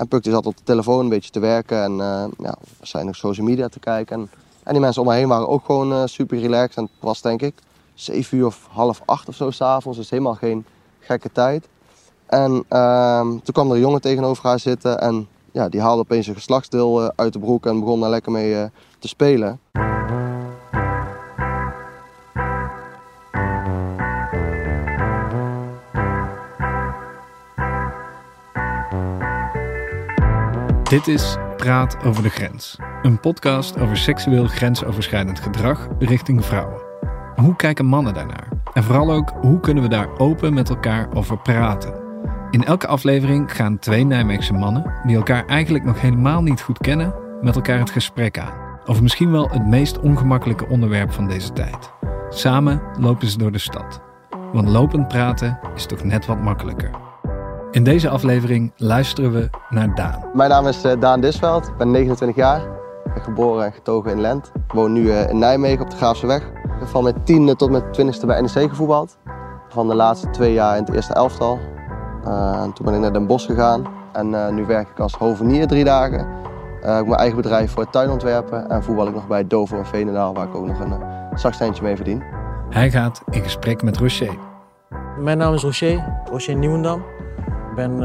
En Puk die zat op de telefoon een beetje te werken en uh, ja, social media te kijken. En, en die mensen om me heen waren ook gewoon super relaxed. En het was denk ik 7 uur of half acht of zo s'avonds, dus helemaal geen gekke tijd. En ehm, toen kwam er een jongen tegenover haar zitten en ja, die haalde opeens een geslachtsdeel uit de broek en begon daar lekker mee te spelen. Dit is Praat over de Grens, een podcast over seksueel grensoverschrijdend gedrag richting vrouwen. Hoe kijken mannen daarnaar? En vooral ook, hoe kunnen we daar open met elkaar over praten? In elke aflevering gaan twee Nijmeegse mannen, die elkaar eigenlijk nog helemaal niet goed kennen, met elkaar het gesprek aan. Over misschien wel het meest ongemakkelijke onderwerp van deze tijd. Samen lopen ze door de stad. Want lopend praten is toch net wat makkelijker. In deze aflevering luisteren we naar Daan. Mijn naam is eh, Daan Disveld, ik ben 29 jaar. Ik ben geboren en getogen in Lent. Ik woon nu eh, in Nijmegen op de Graafse weg. Ik heb van mijn tiende tot mijn twintigste bij NEC gevoetbald. Van de laatste twee jaar in het eerste elftal. Uh, toen ben ik naar Den Bosch gegaan. En nu werk ik als hovenier drie dagen. ik heb mijn eigen bedrijf voor tuinontwerpen. En voetbal ik nog bij Dover en Veenendaal, waar ik ook nog een zaksteintje mee verdien. Hij gaat in gesprek met Rocher. Mijn naam is Rocher, Rocher Nieuwendam. Ik ben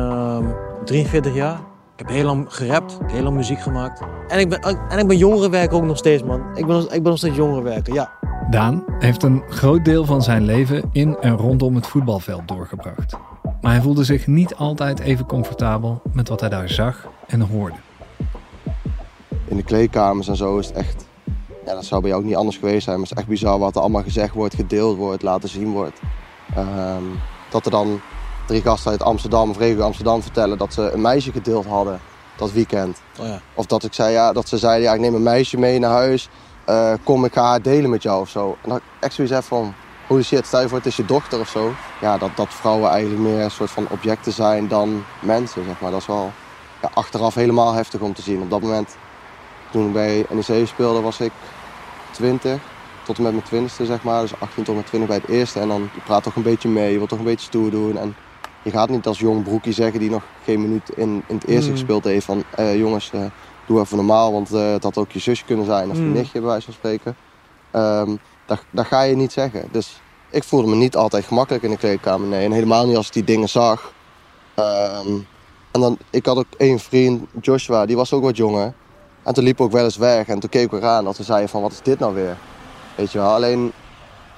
43 ehm, jaar. Ik heb heel lang gerapt, heel lang muziek gemaakt. En ik ben, en ik ben jongerenwerker ook nog steeds, man. Ik ben, ik ben nog steeds jongerenwerker, ja. Daan heeft een groot deel van zijn leven in en rondom het voetbalveld doorgebracht. Maar hij voelde zich niet altijd even comfortabel met wat hij daar zag en hoorde. In de kleedkamers en zo is het echt... Ja, dat zou bij jou ook niet anders geweest zijn. Maar het is echt bizar wat er allemaal gezegd wordt, gedeeld wordt, laten zien wordt. Ehm, dat er dan drie gasten uit Amsterdam of regio Amsterdam vertellen dat ze een meisje gedeeld hadden dat weekend. Oh ja. Of dat ik zei, ja, dat ze zeiden, ja, ik neem een meisje mee naar huis. Uh, kom, ik haar delen met jou of zo. En dan echt zoiets heb van, holy shit, stel je voor het is je dochter of zo. Ja, dat, dat vrouwen eigenlijk meer een soort van objecten zijn dan mensen, zeg maar. Dat is wel ja, achteraf helemaal heftig om te zien. Op dat moment, toen ik bij NEC speelde, was ik 20 tot en met mijn twintigste, zeg maar. Dus 18 tot mijn 20 bij het eerste. En dan je praat toch een beetje mee, je wilt toch een beetje stoer doen. En je gaat niet als jong broekje zeggen die nog geen minuut in, in het eerste mm. gespeeld heeft van eh, jongens, uh, doe even normaal, want uh, het had ook je zusje kunnen zijn of je mm. nichtje bij wijze van spreken. Um, dat, dat ga je niet zeggen. Dus ik voelde me niet altijd gemakkelijk in de kleedkamer. Nee, en helemaal niet als ik die dingen zag. Um, en dan, ik had ook één vriend, Joshua, die was ook wat jonger. En toen liep ook wel eens weg. En toen keek ik eraan dat we zeiden van, wat is dit nou weer? Weet je wel, alleen,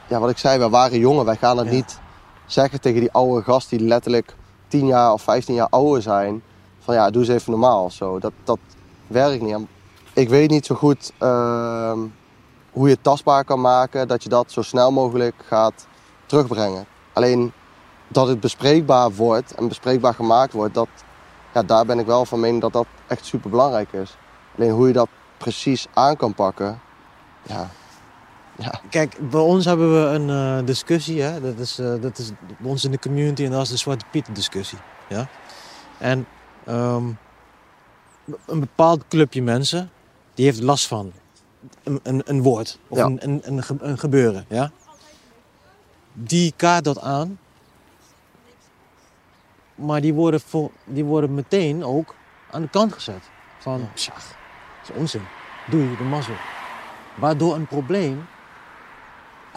ja, wat ik zei, we waren jongen. Wij gaan het niet zeggen tegen die oude gast die letterlijk 10 jaar of 15 jaar ouder zijn. Van ja, doe eens even normaal. Zo. Dat, dat werkt niet. Ik weet niet zo goed ehm, hoe je het tastbaar kan maken. Dat je dat zo snel mogelijk gaat terugbrengen. Alleen dat het bespreekbaar wordt en bespreekbaar gemaakt wordt. Dat, ja, daar ben ik wel van mening dat dat echt super belangrijk is. Alleen hoe je dat precies aan kan pakken. Ja, ja. Kijk, bij ons hebben we een uh, discussie. Hè? Dat, is, uh, dat is bij ons in de community en dat is de Zwarte Piet discussie. Ja? En um, een bepaald clubje mensen, die heeft last van een, een, een woord of ja. een, een, een, een, gebeuren. Ja? Die kaart dat aan, maar die worden, voor, die worden meteen ook aan de kant gezet. Van, ja. dat is onzin. Doe je de mazzel. Waardoor een probleem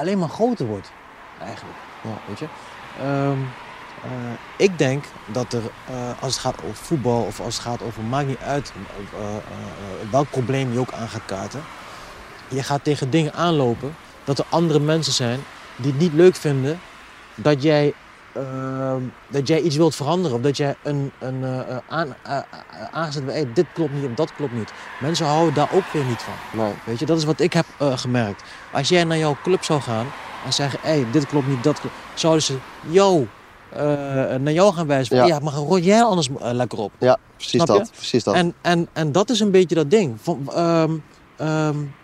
alleen maar groter wordt. Eigenlijk. Ja, weet je? Um, uh, ik denk dat er, uh, als het gaat over voetbal of als het gaat over, maakt niet uit uh, welk probleem je ook aan gaat kaarten. Je gaat tegen dingen aanlopen dat er andere mensen zijn die het niet leuk vinden dat jij, ehm, dat jij iets wilt veranderen. Of dat jij een, een aan, aangezet hey, dit klopt niet of dat klopt niet. Mensen houden daar ook weer niet van. Nee. Weet je, dat is wat ik heb gemerkt. Als jij naar jouw club zou gaan en zeggen, hey, dit klopt niet, dat klopt. Zouden ze, yo, uh, naar jou gaan wijzen. Ja, ja maar rot jij anders uh, lekker op. Ja, precies dat. Precies dat. En, en, en dat is een beetje dat ding. Van, um, um,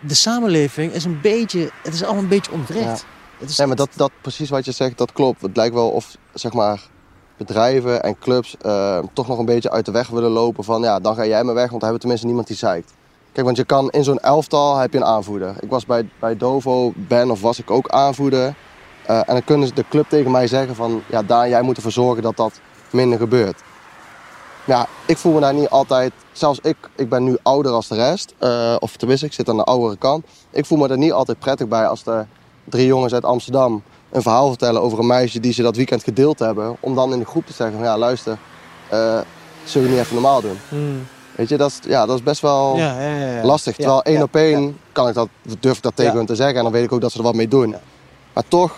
de samenleving is een beetje, het is allemaal een beetje ontwricht. Ja. Is... maar dat, dat, precies wat je zegt, dat klopt. Het lijkt wel of, zeg maar, bedrijven en clubs uh, toch nog een beetje uit de weg willen lopen van, ja, dan ga jij maar weg, want dan hebben we tenminste niemand die zeikt. Kijk, want je kan in zo'n elftal heb je een aanvoerder. Ik was bij, bij Dovo, Ben of was ik ook aanvoerder. Uh, en dan kunnen de club tegen mij zeggen van... Ja, Daan, jij moet ervoor zorgen dat dat minder gebeurt. Ja, ik voel me daar niet altijd... Zelfs ik, ik ben nu ouder als de rest. eh, of tenminste, ik zit aan de oudere kant. Ik voel me er niet altijd prettig bij als de drie jongens uit Amsterdam... een verhaal vertellen over een meisje die ze dat weekend gedeeld hebben. Om dan in de groep te zeggen van ja, luister... eh zullen we niet even normaal doen? Weet je, dat is, ja, dat is best wel Ja, ja, ja, ja. lastig. Ja, Terwijl één ja, op één ja. kan ik dat, durf ik dat tegen Ja. hun te zeggen. En dan weet ik ook dat ze er wat mee doen. Ja. Maar toch,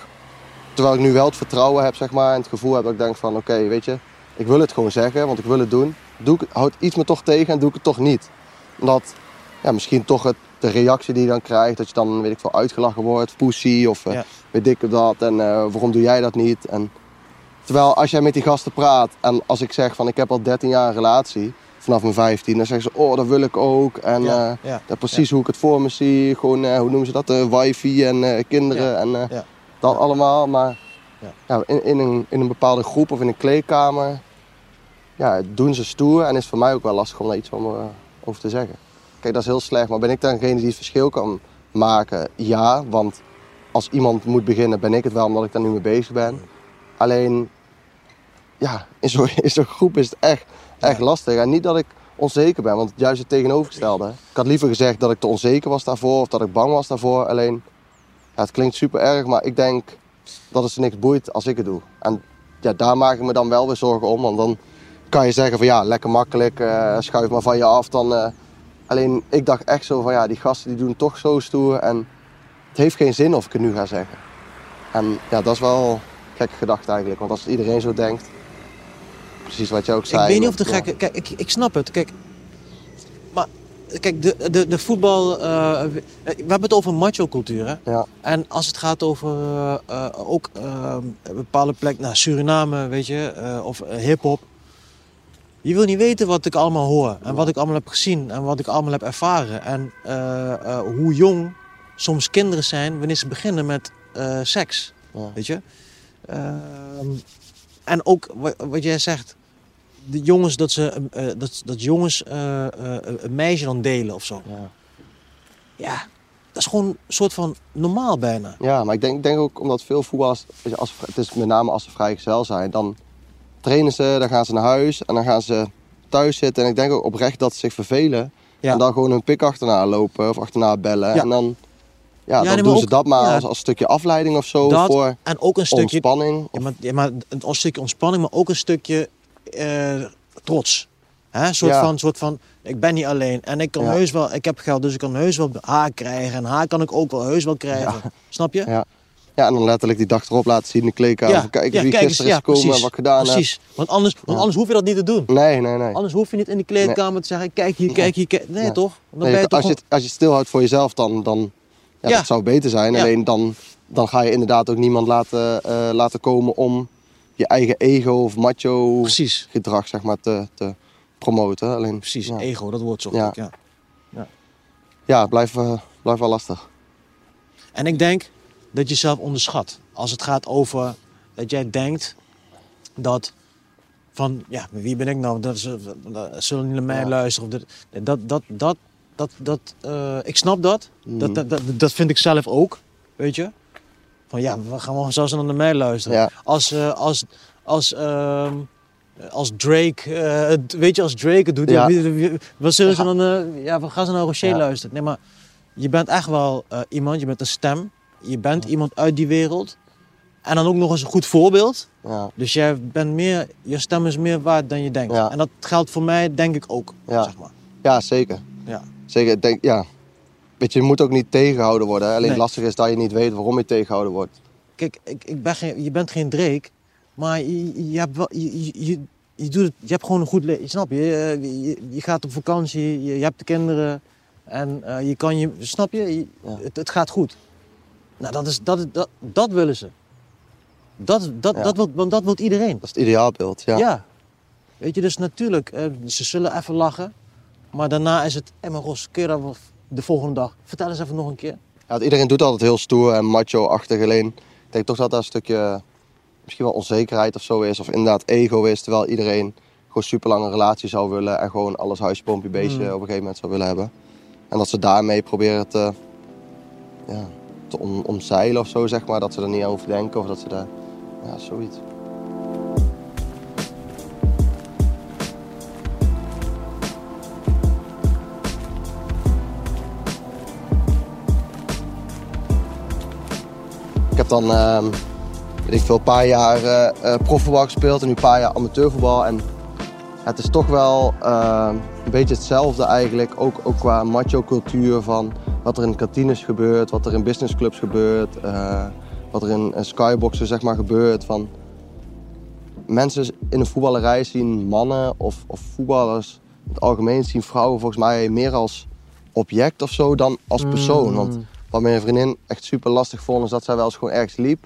terwijl ik nu wel het vertrouwen heb, zeg maar, en het gevoel heb dat ik denk van oké, weet je, ik wil het gewoon zeggen, want ik wil het doen. Doe ik, houd iets me toch tegen en doe ik het toch niet. Omdat ja, misschien toch het, de reactie die je dan krijgt, dat je dan weet ik veel uitgelachen wordt, pussy of eh, Ja. weet ik dat en eh, waarom doe jij dat niet? En, terwijl als jij met die gasten praat en als ik zeg van ik heb al 13 jaar een relatie, vanaf mijn 15, dan zeggen ze oh dat wil ik ook en Ja, eh, ja, dat precies hoe ik het voor me zie. Gewoon, hoe noemen ze dat? eh, wifi en kinderen en dat allemaal. Maar Ja. ja. in, in, een, in een bepaalde groep of in een kleedkamer ja, doen ze stoer. En is voor mij ook wel lastig om daar iets van over te zeggen. Kijk, dat is heel slecht. Maar ben ik degene die het verschil kan maken? Ja, want als iemand moet beginnen ben ik het wel, omdat ik daar nu mee bezig ben. Alleen, ja, in zo'n in zo'n groep is het echt, echt lastig. En niet dat ik onzeker ben, want juist het tegenovergestelde. Ik had liever gezegd dat ik te onzeker was daarvoor of dat ik bang was daarvoor. Alleen, ja, het klinkt super erg, maar ik denk dat het ze niks boeit als ik het doe. En ja, daar maak ik me dan wel weer zorgen om, want dan kan je zeggen van ja, lekker makkelijk, eh, schuif maar van je af. Dan, eh, alleen, ik dacht echt zo van ja, die gasten die doen toch zo stoer en het heeft geen zin of ik het nu ga zeggen. En ja, dat is wel gekke gedachte eigenlijk, want als iedereen zo denkt, precies wat je ook zei. Ik weet niet of de ja. gekke... Kijk, ik, ik snap het. Kijk, maar kijk, de, de, de voetbal... eh, we hebben het over macho-cultuur, hè? Ja, En als het gaat over eh, eh, ook een bepaalde plek, nou, Suriname, weet je, of hip-hop. Je wil niet weten wat ik allemaal hoor en wat ik allemaal heb gezien en wat ik allemaal heb ervaren. En eh, eh, hoe jong soms kinderen zijn wanneer ze beginnen met eh, seks. Ja. Weet je? Ehm, en ook wat, wat jij zegt, de jongens dat ze dat, dat jongens een meisje dan delen of zo. ja. Ja, dat is gewoon een soort van normaal bijna. Ja, maar ik denk, denk ook omdat veel voetballers, als, het is met name als ze vrijgezel zijn, dan trainen ze, dan gaan ze naar huis en dan gaan ze thuis zitten. En ik denk ook oprecht dat ze zich vervelen Ja. en dan gewoon hun pik achterna lopen of achterna bellen. Ja. En dan, ja, dan doen ze dat maar als, als stukje afleiding of zo Dat voor en ook een stukje, ontspanning. ja, maar, maar een, stukje ontspanning, maar ook een stukje eh, trots. Hè? Een soort, van, soort van, ik ben niet alleen en ik kan heus wel, ik heb geld, dus ik kan heus wel haar krijgen. En haar kan ik ook wel heus wel krijgen. Snap je? Ja. En dan letterlijk die dag erop laten zien in de kleedkamer. van, kijk eens wie kijk gisteren is gekomen en wat ik gedaan heb. Precies, want anders, want anders hoef je dat niet te doen. Nee, nee, nee. Anders hoef je niet in die kleedkamer te zeggen, kijk hier, kijk hier, kijk. Nee, toch? Dan Nee, ben je toch als, je het, als je het stilhoudt voor jezelf, dan, dan ja, dat zou beter zijn. Alleen dan, dan ga je inderdaad ook niemand laten, eh, laten komen om je eigen ego of macho Precies, gedrag zeg maar, te, te promoten. Alleen, precies. Ego, dat woord zocht Ja. ik, ja. ja blijft, eh, blijft wel lastig. En ik denk dat je zelf onderschat. Als het gaat over dat jij denkt dat van, ja, wie ben ik nou? Dat ze, dat- zullen naar mij Ja. luisteren. Of dit, dat, dat, dat, dat, dat, eh, ik snap dat. Mhm. Dat, dat, dat. Dat vind ik zelf ook, weet je. Van ja, we gaan wel zelfs naar mij luisteren. Ja. Als, eh, als, als, ehm, als Drake, eh, weet je, als Drake het doet, Ja. wat zullen ze dan, eh, ja, wat gaan ze naar Rocher luisteren? Nee, maar je bent echt wel eh, iemand, je bent een stem. Je bent iemand uit die wereld. En dan ook nog eens een goed voorbeeld. Ja, Dus jij bent meer, je stem is meer waard dan je denkt. Ja. En dat geldt voor mij, denk ik ook. Ja. Zeg maar. ja zeker. Ja. zeker. Denk, ja. Weet je, je moet ook niet tegengehouden worden. hè. Alleen Nee. lastige is dat je niet weet waarom je tegengehouden wordt. Kijk, ik, ik ben geen, je bent geen Drake, maar je, je, hebt wel, je, je, doet het, je hebt gewoon een goed leven. Snap je? Je, je? je gaat op vakantie, je, je hebt de kinderen en eh, je kan je, snap je? Je- het, het gaat goed. Nou, dat, is, dat, dat, dat willen ze. Dat, dat, Ja. dat, wil, want dat wil iedereen. Dat is het ideaalbeeld. Ja. Ja. Weet je, dus natuurlijk, eh, ze zullen even lachen, maar daarna is het, dat wel de volgende dag? Vertel eens even nog een keer. Ja, iedereen doet altijd heel stoer en macho-achtig. Alleen, ik denk toch dat dat een stukje misschien wel onzekerheid of zo is. Of inderdaad ego is. Terwijl iedereen gewoon super lange relatie zou willen. En gewoon alles huisje, pompje, beestje Mm. op een gegeven moment zou willen hebben. En dat ze daarmee proberen te, ja, om, omzeilen of zo, zeg maar. Dat ze er niet aan hoeven denken of dat ze daar... Ja, zoiets. Ik heb dan, ehm, weet ik veel, een paar jaar eh, eh, profvoetbal gespeeld en nu een paar jaar amateurvoetbal. En het is toch wel ehm, een beetje hetzelfde eigenlijk, ook, ook qua macho-cultuur van wat er in kantines gebeurt, wat er in businessclubs gebeurt, eh, wat er in, in skyboxen zeg maar gebeurt. Van mensen in een voetballerij zien mannen of, of voetballers in het algemeen zien vrouwen volgens mij meer als object of zo dan als persoon. Mm. Want wat mijn vriendin echt super lastig vond, is dat zij wel eens gewoon ergens liep.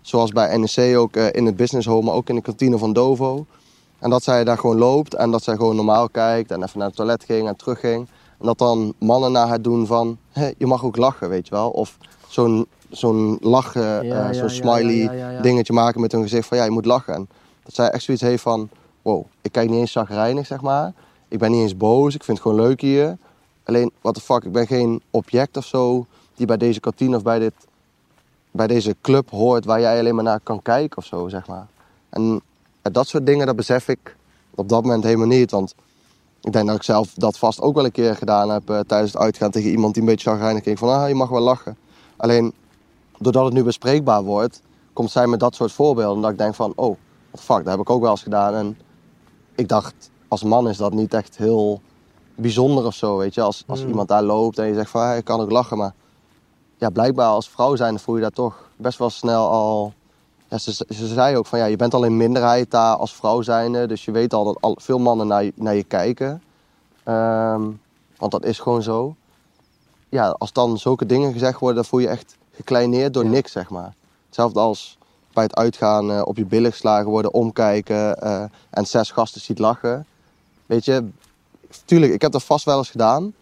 Zoals bij NEC ook eh, in het business home, maar ook in de kantine van Dovo. En dat zij daar gewoon loopt en dat zij gewoon normaal kijkt en even naar het toilet ging en terug ging. En dat dan mannen naar haar doen van, "Hé, je mag ook lachen, weet je wel. Of zo'n zo'n lachen, Ja, eh, zo'n ja, smiley ja, dingetje maken met hun gezicht van, ja, je moet lachen. En dat zij echt zoiets heeft van, wow, ik kijk niet eens zagrijnig, zeg maar. Ik ben niet eens boos, ik vind het gewoon leuk hier. Alleen, what the fuck, ik ben geen object of zo die bij deze kantine of bij, dit, bij deze club hoort waar jij alleen maar naar kan kijken of zo, zeg maar. En dat soort dingen, dat besef ik op dat moment helemaal niet. Want ik denk dat ik zelf dat vast ook wel een keer gedaan heb eh, tijdens het uitgaan tegen iemand die een beetje chagrijnig ging. Van, ah, je mag wel lachen. Alleen, doordat het nu bespreekbaar wordt, komt zij met dat soort voorbeelden. Dat ik denk van, oh, what fuck, dat heb ik ook wel eens gedaan. En ik dacht, als man is dat niet echt heel bijzonder of zo, weet je. Als, als Hmm. iemand daar loopt en je zegt van, ah, ik kan ook lachen. Maar ja, blijkbaar als vrouw zijn voel je daar toch best wel snel al... Ja, ze, ze zei ook van, ja, je bent al in minderheid daar als vrouw zijnde. Dus je weet al dat al, veel mannen naar je, naar je kijken. Ehm, want dat is gewoon zo. Ja, als dan zulke dingen gezegd worden, dan voel je echt gekleineerd door Ja. niks, zeg maar. Hetzelfde als bij het uitgaan eh, op je billen geslagen worden, omkijken eh, en zes gasten ziet lachen. Weet je, tuurlijk, ik heb dat vast wel eens gedaan.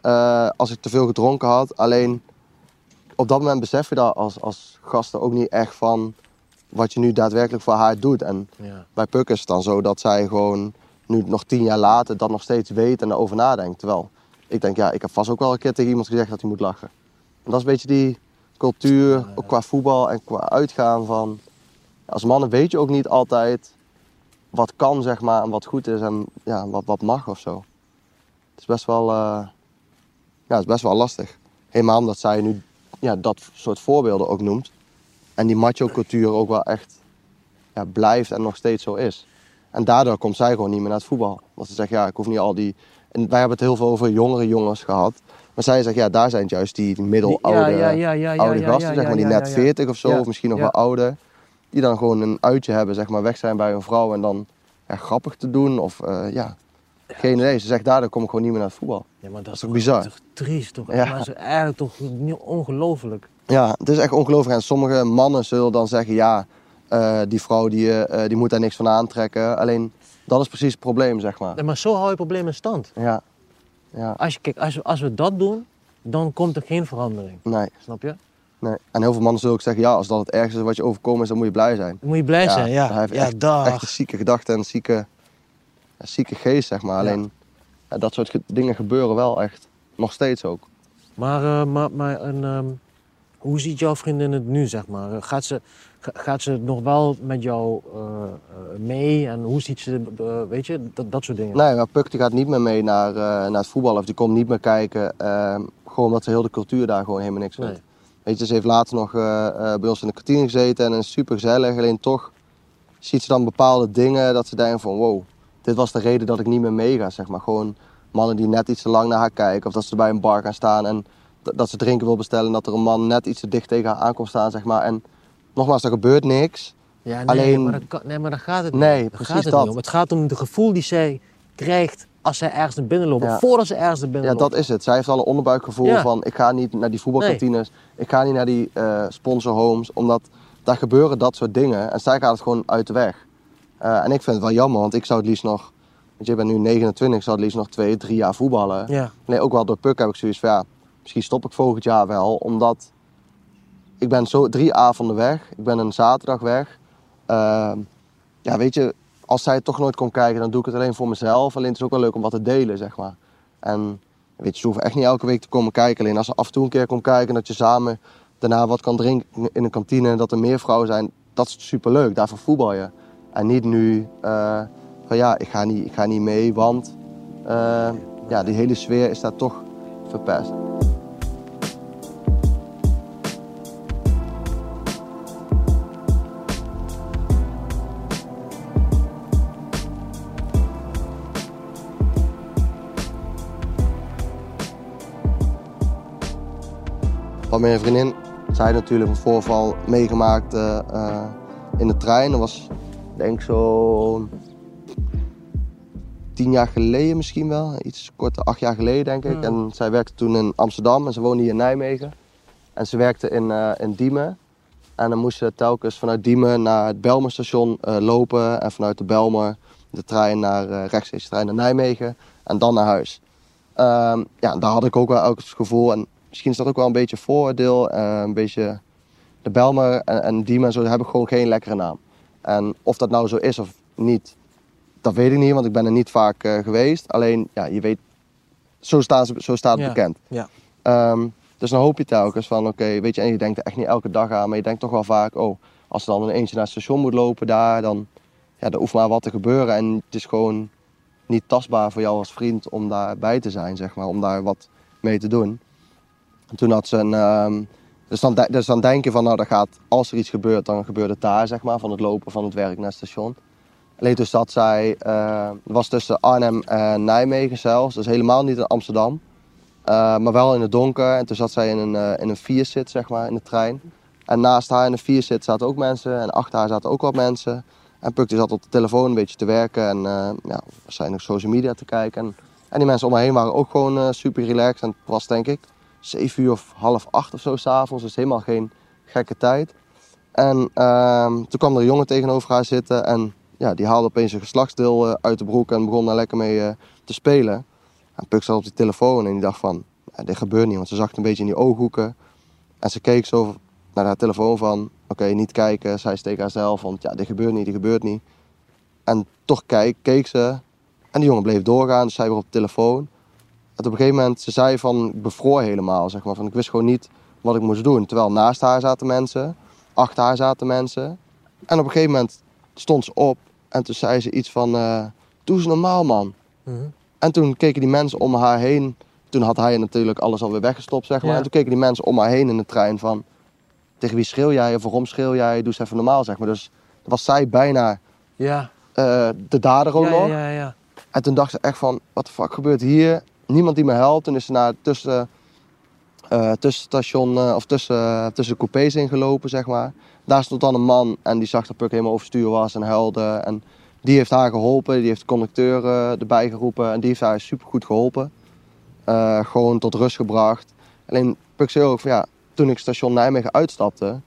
eh, als ik te veel gedronken had. Alleen op dat moment besef je dat als, als gasten ook niet echt van wat je nu daadwerkelijk voor haar doet. En Ja. bij Puk is het dan zo dat zij gewoon nu nog tien jaar later dat nog steeds weet en erover nadenkt. Terwijl ik denk, ja, ik heb vast ook wel een keer tegen iemand gezegd dat hij moet lachen. En dat is een beetje die cultuur, ook qua voetbal en qua uitgaan van... Als mannen weet je ook niet altijd wat kan, zeg maar, en wat goed is en ja, wat, wat mag of zo. Het is best wel, eh, ja, het is best wel lastig. Helemaal omdat zij nu ja, dat soort voorbeelden ook noemt. En die macho-cultuur ook wel echt ja, blijft en nog steeds zo is. En daardoor komt zij gewoon niet meer naar het voetbal. Want ze zegt, ja, ik hoef niet al die... En wij hebben het heel veel over jongere jongens gehad. Maar zij zegt, ja, daar zijn het juist die middeloude Ja, ja, ja, ja, ja, oude ja, gasten, ja, zeg maar, die ja, net ja. 40 of zo, Ja, of misschien nog ja. wel ouder. Die dan gewoon een uitje hebben, zeg maar, weg zijn bij een vrouw en dan ja, grappig te doen. Of eh, ja, geen idee. Ze zegt, daardoor kom ik gewoon niet meer naar het voetbal. Ja, maar dat, is toch bizar? toch triest, toch? Ja. Maar is eigenlijk toch niet ongelooflijk. Ja, het is echt ongelooflijk. En sommige mannen zullen dan zeggen, ja, eh, die vrouw die, eh, die moet daar niks van aantrekken. Alleen, dat is precies het probleem, zeg maar. Nee, maar zo hou je het probleem in stand. Ja, ja, Als, je, kijk, als, we- als we dat doen, dan komt er geen verandering. nee, Snap je? nee. En heel veel mannen zullen ook zeggen, ja, als dat het ergste is wat je overkomen is, dan moet je blij zijn. Dan moet je blij zijn, ja. Hij heeft ja, echt, dag. echt een zieke gedachte en een zieke, een zieke geest, zeg maar. Ja. Alleen, ja, dat soort ge- dingen gebeuren wel echt. Nog steeds ook. Maar, eh, maar, maar een, ehm, hoe ziet jouw vriendin het nu, zeg maar? Gaat ze, ga- gaat ze nog wel met jou eh, eh, mee? En hoe ziet ze, eh, weet je, dat, dat soort dingen? Nee, maar Puk die gaat niet meer mee naar, naar het voetbal of die komt niet meer kijken. gewoon omdat ze heel de cultuur daar gewoon helemaal niks vindt. Nee. Weet je, ze heeft later nog bij ons in de kantine gezeten en is super gezellig. Alleen toch ziet ze dan bepaalde dingen dat ze denken van wow, dit was de reden dat ik niet meer meega, zeg maar. Gewoon mannen die net iets te lang naar haar kijken of dat ze bij een bar gaan staan en dat ze drinken wil bestellen en dat er een man net iets te dicht tegen haar aan komt staan, zeg maar. En nogmaals, er gebeurt niks. Ja, nee, Alleen- maar dat, nee, maar daar gaat het Nee, niet. Daar precies gaat het dat. niet om. Het gaat om het gevoel die zij krijgt als zij ergens naar binnen loopt. Ja. Voordat ze ergens naar binnen Ja, loopt. dat is het. Zij heeft al een onderbuikgevoel Ja. van ik ga niet naar die voetbalkantines, ik ga niet naar die eh sponsorhomes, omdat daar gebeuren dat soort dingen en zij gaat het gewoon uit de weg. Eh, en ik vind het wel jammer, want ik zou het liefst nog, want je bent nu 29, ik zou het liefst nog twee, drie jaar voetballen. Ja. Nee, ook wel door Puk heb ik zoiets van ja, misschien stop ik volgend jaar wel, omdat ik ben zo drie avonden weg, ik ben een zaterdag weg. Ehm, ja, weet je, als zij toch nooit komt kijken, dan doe ik het alleen voor mezelf. Alleen het is ook wel leuk om wat te delen, zeg maar. En weet je, ze hoeven echt niet elke week te komen kijken. Alleen als ze af en toe een keer komt kijken, dat je samen daarna wat kan drinken in een kantine en dat er meer vrouwen zijn, dat is superleuk. Daarvoor voetbal je. En niet nu eh, van ja, ik ga niet, ik ga niet mee, want eh, ja, die hele sfeer is daar toch verpest. Van mijn vriendin, zij had natuurlijk een voorval meegemaakt eh, eh, in de trein. Dat was denk ik zo tien jaar geleden misschien wel. Iets korter, acht jaar geleden denk ik. Hmm. En zij werkte toen in Amsterdam en ze woonde hier in Nijmegen. En ze werkte in, eh, in Diemen. En dan moest ze telkens vanuit Diemen naar het Belmerstation lopen. En vanuit de Belmer de trein naar eh rechtstreeks de trein naar Nijmegen. En dan naar huis. Ehm, ja, daar had ik ook wel elk het gevoel. En misschien is dat ook wel een beetje een vooroordeel. eh, een beetje de Belmer en, en Diemen en zo hebben gewoon geen lekkere naam. En of dat nou zo is of niet, dat weet ik niet, want ik ben er niet vaak eh, geweest. Alleen, ja, je weet, zo, staan ze, zo staat het Ja. bekend. Ja. Ehm, dus dan hoop je telkens van, oké, weet je, en je denkt er echt niet elke dag aan, maar je denkt toch wel vaak, oh, als er dan een eentje naar het station moet lopen daar, dan, ja, dan hoeft maar wat te gebeuren. En het is gewoon niet tastbaar voor jou als vriend om daarbij te zijn, zeg maar, om daar wat mee te doen. En toen had ze een, dus, dan, dus dan denk je van, nou, dat gaat, als er iets gebeurt, dan gebeurt het daar, zeg maar, van het lopen van het werk naar het station. Alleen toen zat zij, eh, het was tussen Arnhem en Nijmegen zelfs, dus helemaal niet in Amsterdam. Uh, maar wel in het donker. En toen zat zij in een, uh, in een vierzit, zeg maar, in de trein. En naast haar in de vierzit zaten ook mensen. En achter haar zaten ook wat mensen. En Puk zat op de telefoon een beetje te werken. En uh, ja, waarschijnlijk social media te kijken. En, en die mensen om haar heen waren ook gewoon uh, super relaxed. En het was denk ik 7 uur of half acht of zo s'avonds. Dus helemaal geen gekke tijd. En ehm, toen kwam er een jongen tegenover haar zitten. En ja, die haalde opeens een geslachtsdeel uh, uit de broek. En begon daar lekker mee uh, te spelen. En Puk zat op die telefoon en die dacht van, dit gebeurt niet. Want ze zag het een beetje in die ooghoeken. En ze keek zo naar haar telefoon van, oké, niet kijken. Zij steekt haarzelf, want ja, dit gebeurt niet, dit gebeurt niet. En toch kijk, keek ze. En die jongen bleef doorgaan, dus zij weer op de telefoon. Op een gegeven moment, ze zei van, ik bevroor helemaal, zeg maar. Van, ik wist gewoon niet wat ik moest doen. Terwijl naast haar zaten mensen, achter haar zaten mensen. En op een gegeven moment stond ze op en toen zei ze iets van, uh, doe eens normaal man. Mhm. En toen keken die mensen om haar heen. Toen had hij natuurlijk alles alweer weggestopt, zeg maar. Ja. En toen keken die mensen om haar heen in de trein van... Tegen wie schreeuw jij of waarom schreeuw jij? Doe eens even normaal, zeg maar. Dus was zij bijna Ja. eh, de dader ook ja, nog. ja, ja, ja. En toen dacht ze echt van, wat de fuck gebeurt hier? Niemand die me helpt. Toen is ze naar het tussen, eh tussenstation, eh, of tussen, tussen coupés ingelopen, zeg maar. Daar stond dan een man en die zag dat Puk helemaal overstuur was en huilde. En die heeft haar geholpen, die heeft de conducteur uh, erbij geroepen en die heeft haar supergoed geholpen. Uh, gewoon tot rust gebracht. Alleen Puk zei ook van ja, toen ik station Nijmegen uitstapte,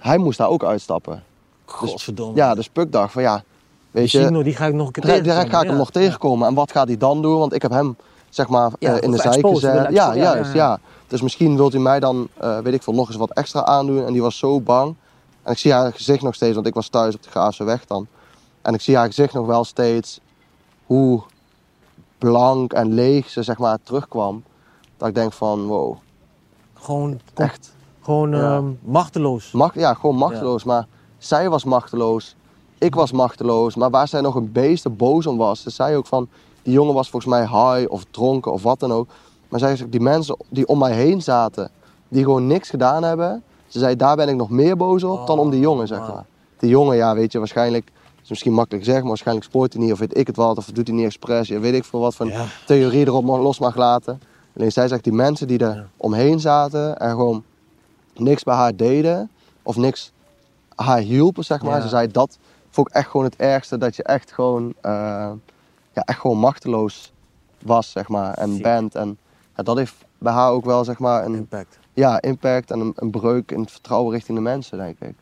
hij moest daar ook uitstappen. Godverdomme. Ja, dus Puk dacht van ja, weet die je, nog, die ga ik nog een keer direct ga ik hem nog tegenkomen. En wat gaat hij dan doen? Want ik heb hem zeg maar uh, in de of zijk exposed, gezet. wil Ja, juist, ja. Dus misschien wilt u mij dan, uh, weet ik veel, nog eens wat extra aandoen. En die was zo bang. En ik zie haar gezicht nog steeds, want ik was thuis op de Graafse weg dan. En ik zie haar gezicht nog wel steeds hoe blank en leeg ze zeg maar terugkwam. Dat ik denk van, wow, Gewoon, echt. gewoon Ja. ehm, machteloos. Macht, ja, gewoon machteloos. Maar zij was machteloos. Ik was machteloos. Maar waar zij nog een beest boos om was. Ze zei ook van, die jongen was volgens mij high of dronken of wat dan ook. Maar zij zegt, die mensen die om mij heen zaten, die gewoon niks gedaan hebben. Ze zei, daar ben ik nog meer boos op dan om die jongen, zeg maar. Die jongen, ja, weet je, waarschijnlijk, is misschien makkelijk zeggen, maar waarschijnlijk spoort hij niet of weet ik het wat. Of doet hij niet expres, ja, weet ik veel wat van Ja. theorie erop los mag laten. Alleen zij zegt, die mensen die er Ja. omheen zaten en gewoon niks bij haar deden of niks haar hielpen, zeg maar. Ja. Ze zei, dat vond ik echt gewoon het ergste, dat je echt gewoon, eh, ja, echt gewoon machteloos was, zeg maar, en bent. En ja, dat heeft bij haar ook wel, zeg maar, een Impact. ja, impact en een, een breuk in het vertrouwen richting de mensen, denk ik.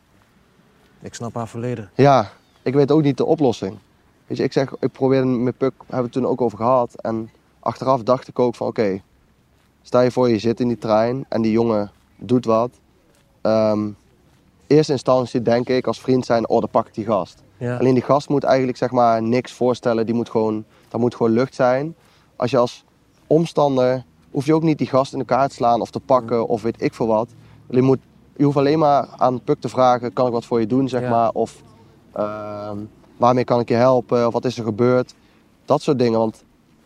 Ik snap haar volledig. Ja, ik weet ook niet de oplossing. Weet je, ik zeg, ik probeerde met Puk, hebben we het toen ook over gehad. En achteraf dacht ik ook van, oké, sta je voor, je zit in die trein en die jongen doet wat. Ehm eerste instantie denk ik als vriend zijn, oh, dan pak ik die gast. Ja. Alleen die gast moet eigenlijk zeg maar niks voorstellen, die moet gewoon, dat moet gewoon lucht zijn. Als je als omstander, hoef je ook niet die gast in elkaar te slaan of te pakken of weet ik veel wat. Je, moet, je hoeft alleen maar aan Puk te vragen, kan ik wat voor je doen zeg Ja. maar. Of ehm, waarmee kan ik je helpen of wat is er gebeurd. Dat soort dingen, want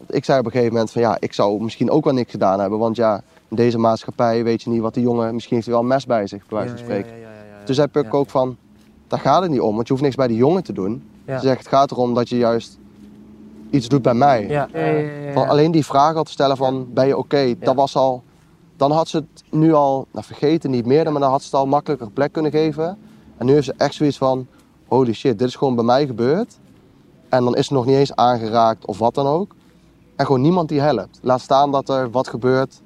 ik zei op een gegeven moment van ja, ik zou misschien ook wel niks gedaan hebben. Want ja, in deze maatschappij weet je niet wat die jongen, misschien heeft hij wel een mes bij zich, bij wijze van spreken. ja, zei Puk Ja. ook van, daar gaat het niet om, want je hoeft niks bij die jongen te doen. Ja. Ze zegt, het gaat erom dat je juist iets doet bij mij. Ja, ja, ja, ja, ja. Van alleen die vraag al te stellen van, ben je oké, dat was al dan had ze het nu al, nou vergeten niet meer, maar dan had ze het al makkelijker plek kunnen geven. En nu heeft ze echt zoiets van, holy shit, dit is gewoon bij mij gebeurd. En dan is ze nog niet eens aangeraakt of wat dan ook. En gewoon niemand die helpt. Laat staan dat er wat gebeurt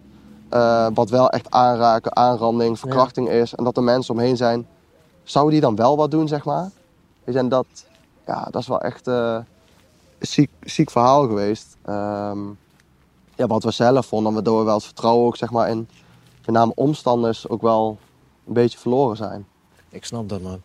eh, wat wel echt aanraken, aanranding, verkrachting is. En dat er mensen omheen zijn. Zouden die dan wel wat doen, zeg maar? Weet je, en dat, ja, dat is wel echt uh, een ziek, ziek verhaal geweest. Ehm, ja, wat we zelf vonden, waardoor we wel het vertrouwen ook zeg maar, in met name omstanders ook wel een beetje verloren zijn. Ik snap dat, man.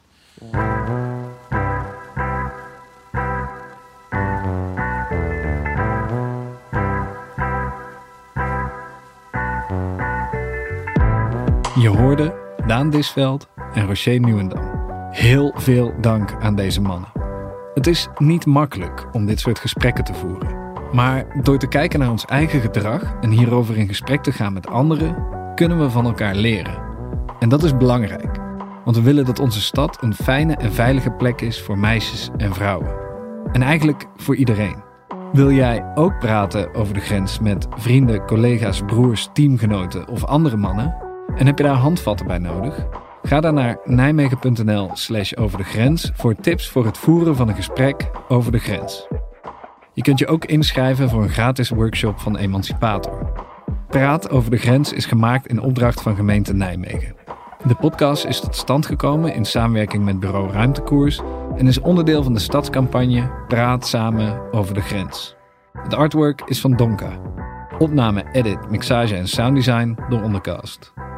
Je hoorde Daan Disveld en Rocher Nieuwendam. Heel veel dank aan deze mannen. Het is niet makkelijk om dit soort gesprekken te voeren. Maar door te kijken naar ons eigen gedrag en hierover in gesprek te gaan met anderen, kunnen we van elkaar leren. En dat is belangrijk, want we willen dat onze stad een fijne en veilige plek is voor meisjes en vrouwen. En eigenlijk voor iedereen. Wil jij ook praten over de grens met vrienden, collega's, broers, teamgenoten of andere mannen? En heb je daar handvatten bij nodig? Ga dan naar nijmegen.nl slash over de grens voor tips voor het voeren van een gesprek over de grens. Je kunt je ook inschrijven voor een gratis workshop van Emancipator. Praat over de grens is gemaakt in opdracht van gemeente Nijmegen. De podcast is tot stand gekomen in samenwerking met bureau Ruimtekoers en is onderdeel van de stadscampagne Praat samen over de grens. Het artwork is van Donka. Opname, edit, mixage en sounddesign door Ondercast.